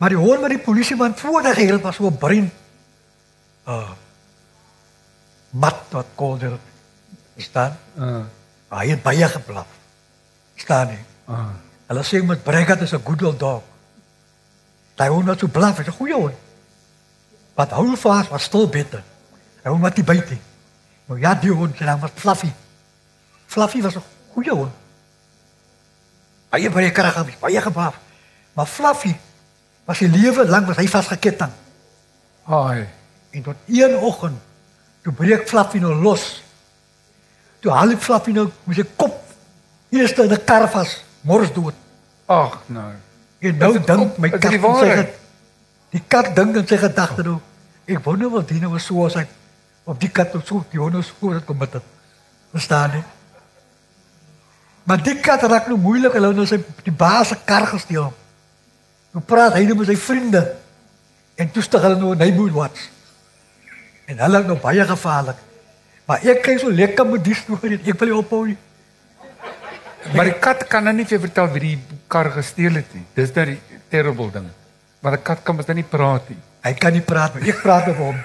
Maar die hond wat die polisieman voordat gehelp was so brein. Uh mat wat kolder staan. Uh. Hy het baie geblaf. Staan nie. Uh. Hulle sê met Bregat is 'n good old dog. Daai hond wat so blaf, is 'n goeie hond. Wat hou vas was stil beter. Hy hom wat die byt. nie. Nou ja, die hond se naam was Fluffy. Fluffy was 'n goeie hond. Baie baie kragtig, baie geblaf. Maar Fluffy was sy lewe lank was hy vasgeketting. Ai. En tot een oggend toe breek Fluffy nou los. Toe haal ek Fluffy nou met sy kop eers in 'n kar vas, mors dood. Ag nou. En nou dit dink my dit kat die waarheid? ge- die kat dink in sy gedagte nou. Ek wonder wat die nou so as hy op die kat op so die honde so dat kom met dit. Verstaan jy? Maar die kat raak nou moeilik hulle nou sy die baas se kar gesteel. Nou praat hy nou met sy vriende. En toe stig hulle nou hy moet wat. En hulle is nou baie gevaarlik. Maar ek kyk so lekker met die storie. Ek wil ophou nie. Maar die kat kan nou nie vir vertel wie die kar gesteel het nie. Dis nou die terrible ding. Maar 'n kat kan mos nou nie praat nie. Hy kan nie praat nie. Ek praat met hom.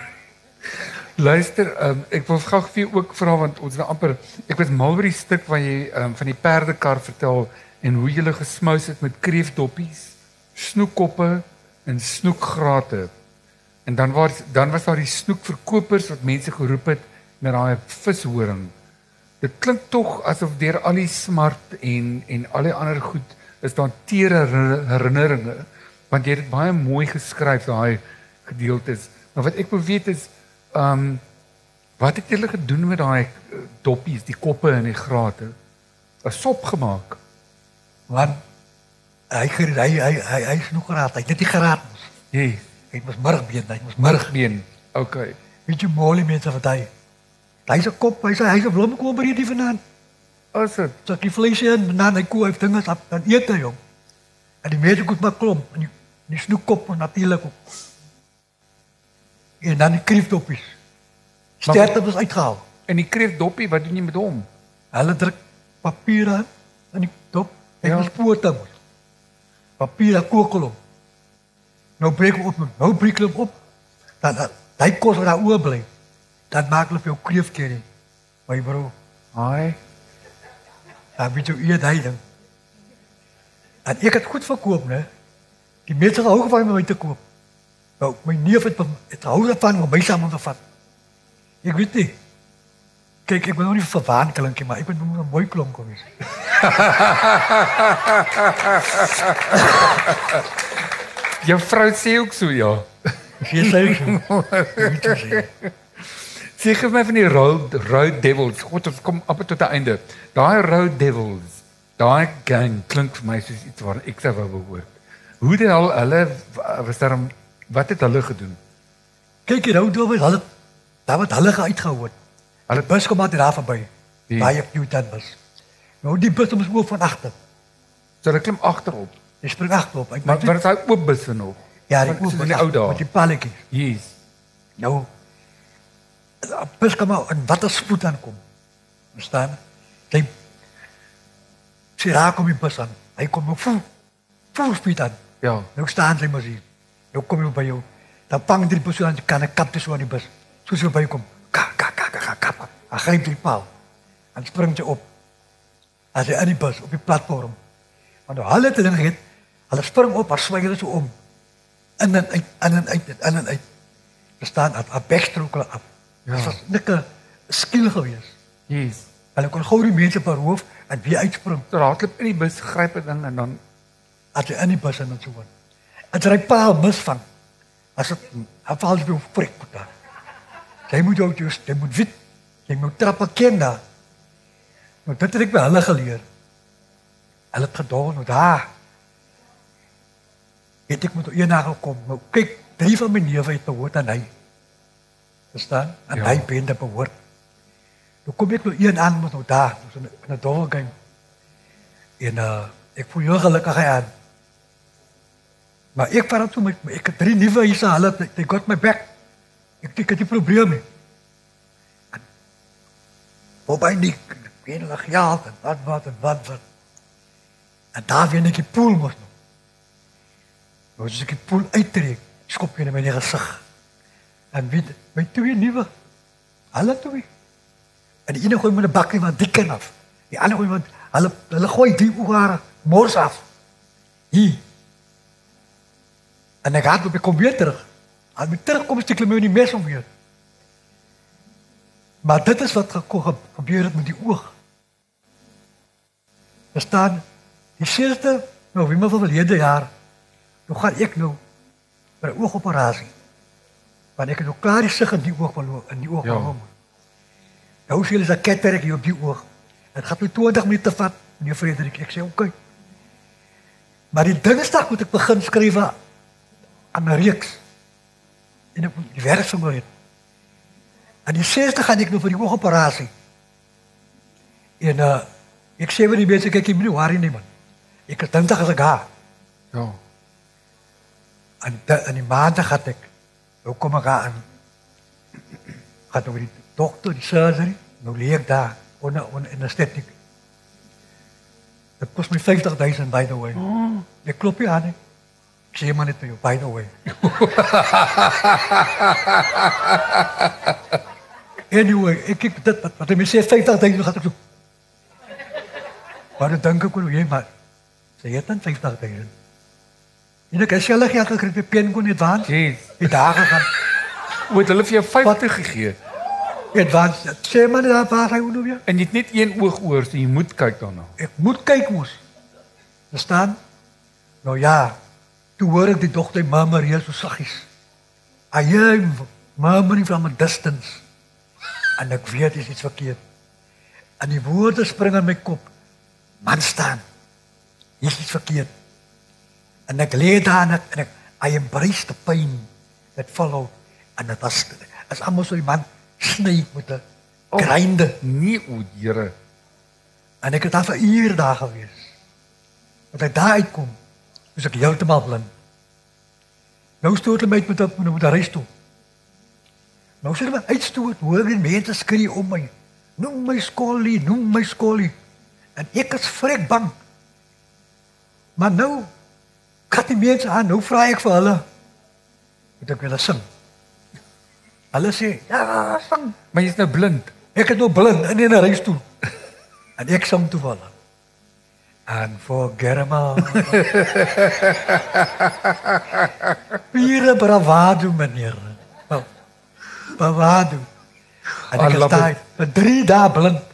Luister, um, ek wil gou vir jou ook vra want ons nou amper ek was mal oor die stuk waar jy um, van die perdekar vertel en hoe jy hulle gesmous het met kreefdoppies, snoekkoppe en snoekgrate. En dan was dan was daar die snoekverkopers wat mense geroep het met daai vishoring. Dit klink tog asof deur al die smart en en al die ander goed is daar tere herinneringe want jy het baie mooi geskryf daai gedeeltes. Maar wat ek wil weet is Ehm um, wat het julle gedoen met daai eh, doppies, die koppe en die grate? 'n Sop gemaak. Want hy hy hy hy hy is nog geraad. Hy het nie geraad mos. Nee, hy mos murgbeen, hy mos murgbeen. OK. Weet jy mooi mense wat hy Hy se kop, hy sê hy se blom kom by die vanaand. As dit so die vlees en dan hy koop hy dinge op dan eet hy hom. En die mense kom maar klomp en die, die snoekkop natuurlik ook. En dan die kreefdoppies. Sterte was uitgehaal. En die kreefdoppie, wat doen jy met hom? Hulle druk papier aan in die dop en ja. spoorte moet. Papier kokel hom. Nou breek op, nou breek hom op. Dan hy kos wat daar oorbly. Dan maak hulle vir jou kreefkerry. My bro. Haai. Dan weet jy eet hy dan. En ek het goed verkoop, né? Die mense hou van my te koop. Nou, my neef het het hou daarvan om my saam te vat. Ek weet nie. Kyk, ek wil nou nie verwaan klink nie, maar ek moet nou 'n mooi hê. Jou vrou sê ook so ja. Sy sê Sy gee my van die road road devils. God, ons kom op tot die einde. Daai road devils, daai gang klink vir my soos iets waar ek sou wou hoor. Hoe dit al hulle was daar Wat het hulle gedoen? Kyk hier, hoe doen hulle? Daar wat hulle uitgehou het. Hulle bus kom maar daar verby. Baie Newton bus. Nou die bus moet oop van agter. So hulle klim agterop. Jy spring agterop. Ek maar wat is hy oop bus vir nog? Ja, die oop van die ou dae. Met die palletjies. Yes. Nou. Die bus kom maar en wat as spoed aankom. Verstaan? Hy sy raak om die bus aan. Hy kom op vol vol spoed aan. Ja. Nou staan sy maar hier. Nou kom jy by jou. Dan vang drie persone kan 'n kap tussen aan die bus. Soos jy by Ka ka ka ka ka. Hy gryp die paal. En spring jy op. As jy aan die bus op die platform. Want nou hulle het ding het. Hulle spring op, maar swing hulle so om. In en uit, in en uit, in en uit. Verstaan dat 'n backstroke af. Ja. Dit was net 'n skiel gewees. Yes. Hulle kon gou die mense per hoof en weer uitspring. So raaklik in die bus gryp 'n ding en dan as jy in die bus en dan so word. As jy paal misvang, as dit afval jy prik puta. Jy moet jou jy, jy moet weet, jy moet trappe ken daar. Maar dit het ek by hulle geleer. Hulle het gedoen nou daar. Het ek moet eendag kom. Nou kyk, drie van my newe het behoort aan hy. Verstaan? En ja. hy bende behoort. Nou kom ek nou een aan moet nou daar, so 'n 'n doelgang. En uh ek voel heel gelukkig aan. Maar ek vat toe met ek het drie nuwe hierse hulle they got my back. Ek dit is 'n probleem nie. Wobei nie geen lag ja, wat wat wat wat. En daar weer net die pool mos nog. Nou as ek die pool uittrek, skop jy net my gesig. En weet my twee nuwe hulle twee. En die ene gooi met 'n bakkie van dik kan af. Die ander gooi met hulle hulle gooi die oor mors af. Hier En ek het op kom weer terug. Al met terugkom is die klim in die mes om weer. Maar dit is wat gebeur het met die oog. Er staan die seerste nou wie maar van verlede jaar. Nou gaan ek nou vir 'n oogoperasie. Want ek het nou klaar die sig in die oog verloor in die oog gekom. Ja. Nou sien jy 'n ketterk hier op die oog. Dit gaan my 20 minute vat, meneer Frederik. Ek sê oké. Okay. Maar die dinsdag moet ek begin skryf aan 'n reeks en ek die werk my het. En die 6de gaan ek nou vir die oogoperasie. En uh ek sê vir die mense kyk jy moenie worry nie man. Ek het dinsdag as ek gaan. Ja. En da, en die maandag gaan ek nou kom ek aan. Gaan oor die dokter die surgery. Nou lê ek daar onder onder in 'n stetiek. Dit kos my 50000 by the way. Oh. Ek klop hier aan. Ek sê maar net vir jou by the way. anyway, ek ek dit wat, wat hy my sê 50000 gaan ek so. Maar dan dink ek oor jy maar sê jy dan 50000. En ek het self geld gekry vir pen kon advance. Jeez. Die dae gaan O, het hulle vir jou 50 gegee. advance. Sê maar daar waar hy nou weer. En jy het net een oog oor, so jy moet kyk daarna. Ek moet kyk mos. Verstaan? Nou ja, toe hoor ek die dogter murmur heel so saggies. I hear murmuring from a distance. En ek weet dis iets verkeerd. En die woorde spring in my kop. Man staan. Hier is iets verkeerd. En ek lê daar en ek, en ek I embrace the pain that followed. En dit was as almal so die man sny met 'n Oh. grinde. Nee, o, Here. En ek het daar vir ure daar gewees. Want ek daar uitkom, is ek heeltemal blind. Nou stoot hulle my met op met 'n reis toe. Nou sê hulle my uitstoot, hoor die mense skree om my. Noem my skollie, noem my skollie. En ek is vrek bang. Maar nou kat die mense aan, nou vra ek vir hulle. Moet ek wil sing? Hulle sê, ja, sing. Maar jy's nou blind. Ek het nou blind in 'n reisstoel. En ek sing toevallig. Unforgettable. Pure bravado meneer. Bravado. En ek love sta vir 3 dae blind.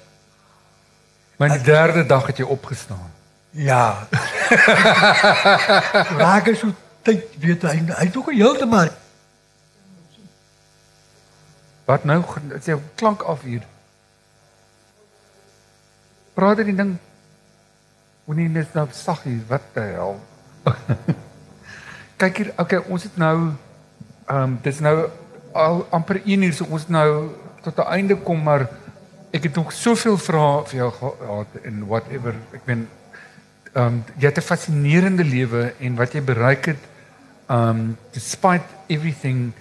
Maar die derde dag het jy opgestaan. Ja. Raak ek so tyd weet hy hy het ook heeltemal Wat nou? Dit is jou klank af hier. Praat dit die ding. Moenie net nou sag hier. Wat die hel? Kyk hier. Okay, ons het nou ehm um, dis nou al amper 1 uur so ons nou tot 'n einde kom maar ek het nog soveel vrae vir jou gehad en whatever. Ek ben ehm um, jy het 'n fascinerende lewe en wat jy bereik het ehm um, despite everything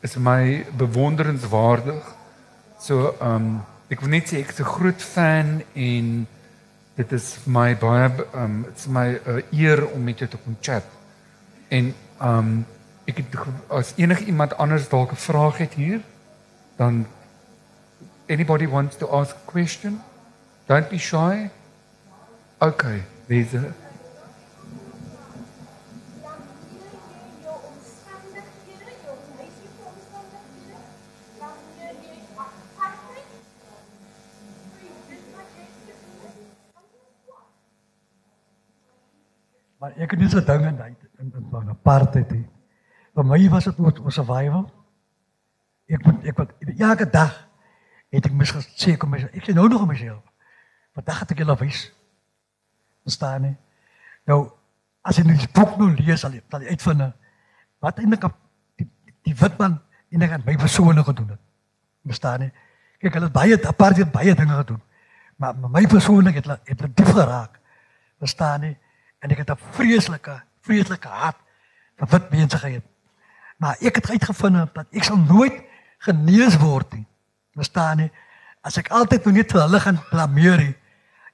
is my bewonderenswaardig. So ehm um, ek wil net sê ek is 'n groot fan en dit is my baie ehm um, dit's my uh, eer om met jou te kon chat. En ehm um, ek het as enige iemand anders dalk 'n vraag het hier, dan anybody wants to ask a question, don't be shy. Okay, there's a Maar ek het nie so dinge in in in van apartheid nie. Vir my was dit oor survival. Ek moet ek wat elke dag het ek mis gesê kom my ek sê nou nog aan myself. Vandag het ek julle wys. Verstaan nie? Nou as jy die boek nou lees sal jy sal jy uitvind wat eintlik die die witman en ek het my persoonlik gedoen het. Verstaan nie? Kyk hulle het baie apartheid baie dinge gedoen. Maar, maar my persoonlik het hulle het hulle diep geraak. Verstaan nie? En ek het 'n vreeslike vreeslike haat vir wit mense gehad. Maar ek het uitgevind dat ek sal nooit genees word nie. Verstaan nie? As ek altyd nou net vir hulle gaan blameer,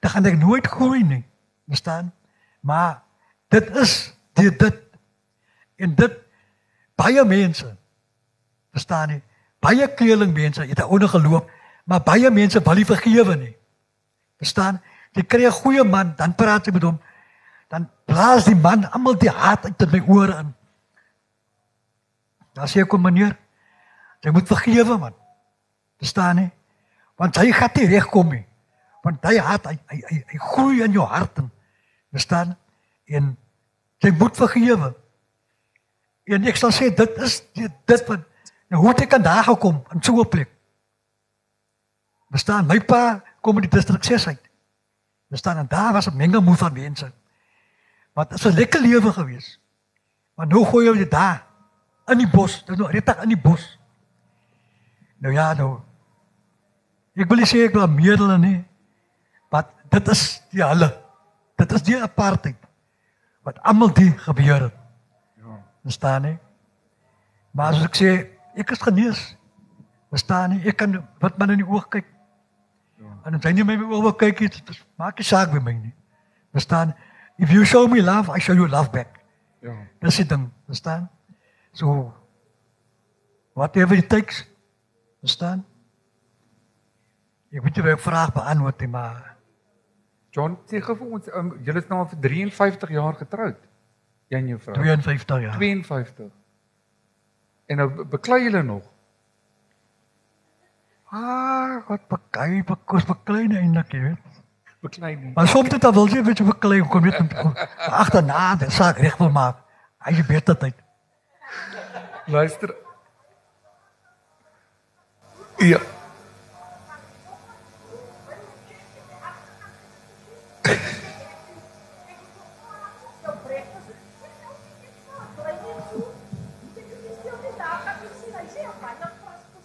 dan gaan ek nooit groei nie. Verstaan? Maar dit is dit dit en dit baie mense verstaan nie. Baie kleerling mense het 'n ondergeloop, maar baie mense wil nie vergewe nie. Verstaan? Jy kry 'n goeie man, dan praat jy met hom dan blaas die man almal die haat uit in my ore in. Dan sê ek kom meneer, jy moet vergewe man. Verstaan nie? Want hy gaan nie regkom nie. Want hy haat hy hy hy, hy groei in jou hart in. Verstaan? En jy moet vergewe. En ek sal sê dit is dit, dit wat nou hoe het ek aan daar gekom in so 'n plek. Verstaan? My pa kom uit die distrik 6 uit. Verstaan? En daar was 'n mengelmoes van mense. Dit is 'n lekker lewe gewees. Maar nou gooi jy dit daar in die bos, dit nou regtig in die bos. Nou ja, nou Ek wil nie sê ek blameer hulle nie. Maar dit is die hulle. Dit is die apartheid wat almal die gebeur het. Ja. Verstaan nie? Maar as ek sê ek is genees. Verstaan nie? Ek kan wat man in die oog kyk. Ja. En as jy nie my oog wil kyk nie, maak nie saak by my nie. Verstaan? If you show me love, I show you love back. Ja. Dis die ding, verstaan? So whatever it takes. Verstaan? Ek weet jy wil vraag beantwoord, nie, maar John, sê gou vir ons, um, julle is nou al vir 53 jaar getroud. Jy en jou vrou. 52 jaar. 52. En nou be- beklei julle nog. Ah, wat beklei, bekos beklei nie eintlik, jy weet. Beklei nie. Maar soms dit dan wil jy weet jy beklei kom weet om agterna die saak reg wil maak. Hy is beter tyd. Luister. Ja.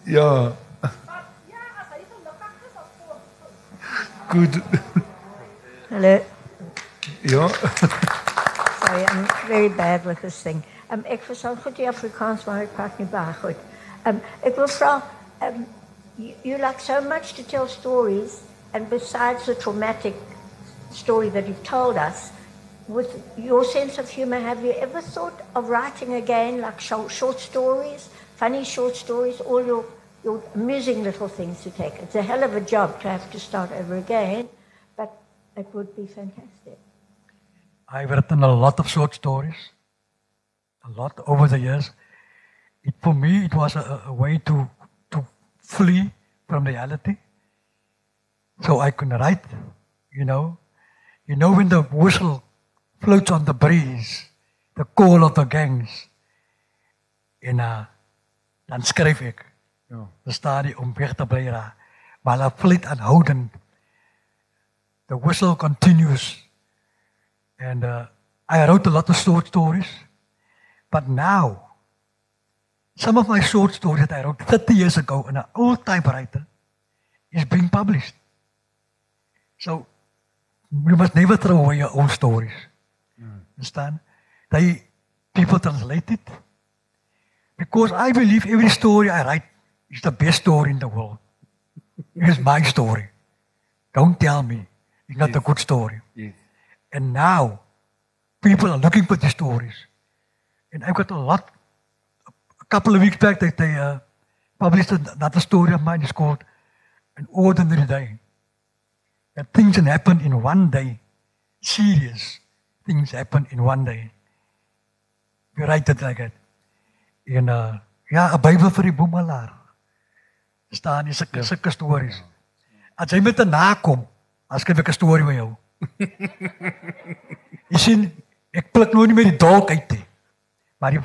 Ja. Goed. Hello. Ja. Sorry, I'm very bad with this thing. Um, ek verstaan goed die Afrikaans, maar ek praat nie baie goed. Um, ek wil vra, um, you, you like so much to tell stories, and besides the traumatic story that you've told us, with your sense of humor, have you ever thought of writing again, like short, short stories, funny short stories, all your, your amusing little things to take? It's a hell of a job to have to start over again, but it would be fantastic. I've written a lot of short stories. A lot over the years. It, for me, it was a, a way to to flee from reality. So I can write, you know. You know when the whistle floats on the breeze, the call of the gangs. En uh, dan skryf ek. Ja. Verstaan jy om weg te bly daar. Maar hulle vlieg aanhoudend. The whistle continues. And uh, I wrote a lot of short stories. But now, some of my short stories that I wrote 30 years ago in an old typewriter is being published. So, you must never throw away your old stories. Understand? They, people translate it. Because I believe every story I write is the best story in the world. It is my story. Don't tell me it's not a Yes. good story. Yes. And now, people are looking for these stories. And I've got a lot. A couple of weeks back, they, they uh, published another story of mine. It's called An Ordinary Day. That things can happen in one day. Serious things happen in one day. You write it like that. En uh, ja, 'n Bybel vir die boemelaar. Staan hier sulke sulke stories. As jy met 'n nakom, as skryf ek 'n storie met jou. Jy sien, ek pluk nou nie meer die dolk uit nie. Maar die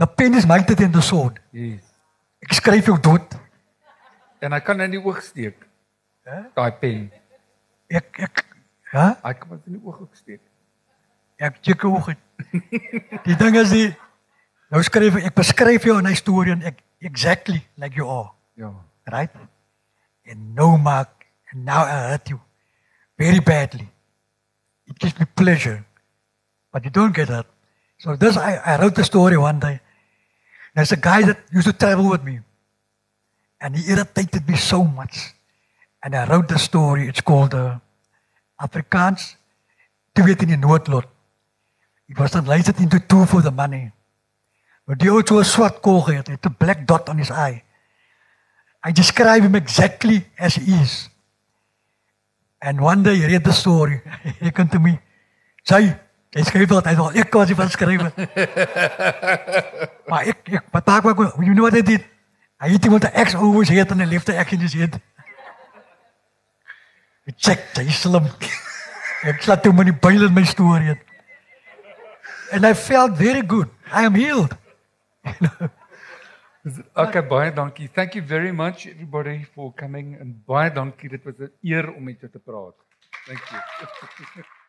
the pen is mightier than the sword. Yes. Ek skryf jou dood. En hy kan in die oog steek. Hè? Daai pen. Ek ek ja, Hy kan dit in die oog ook steek. ek check hoe goed. Die ding is die nou skryf ek ek beskryf jou in 'n storie en ek exactly like you are, Ja. right? And no mark and now I hurt you very badly. It gives me pleasure. But you don't get that. So this I, I wrote the story one day. There's a guy that used to travel with me. And he irritated me so much. And I wrote the story. It's called uh, Afrikaans. Twee in die noodlot. It was translated into two for the money. But het so 'n swart kol gehad, 'n black dot on his eye. I describe him exactly as he is. And one day he read the story. He came to me. Sy, hy skryf wat hy wil. Ek was die van skrywe. maar ek ek wat maak wat you know what I did? I hit him with the X over his head and I left the X in his head. Ek check, hy slim. ek slaat toe met die byl in my storie. And I felt very good. I am healed. Okay, baie dankie. Thank you very much everybody for coming and baie dankie. Dit was 'n eer om met jou te praat. Thank you.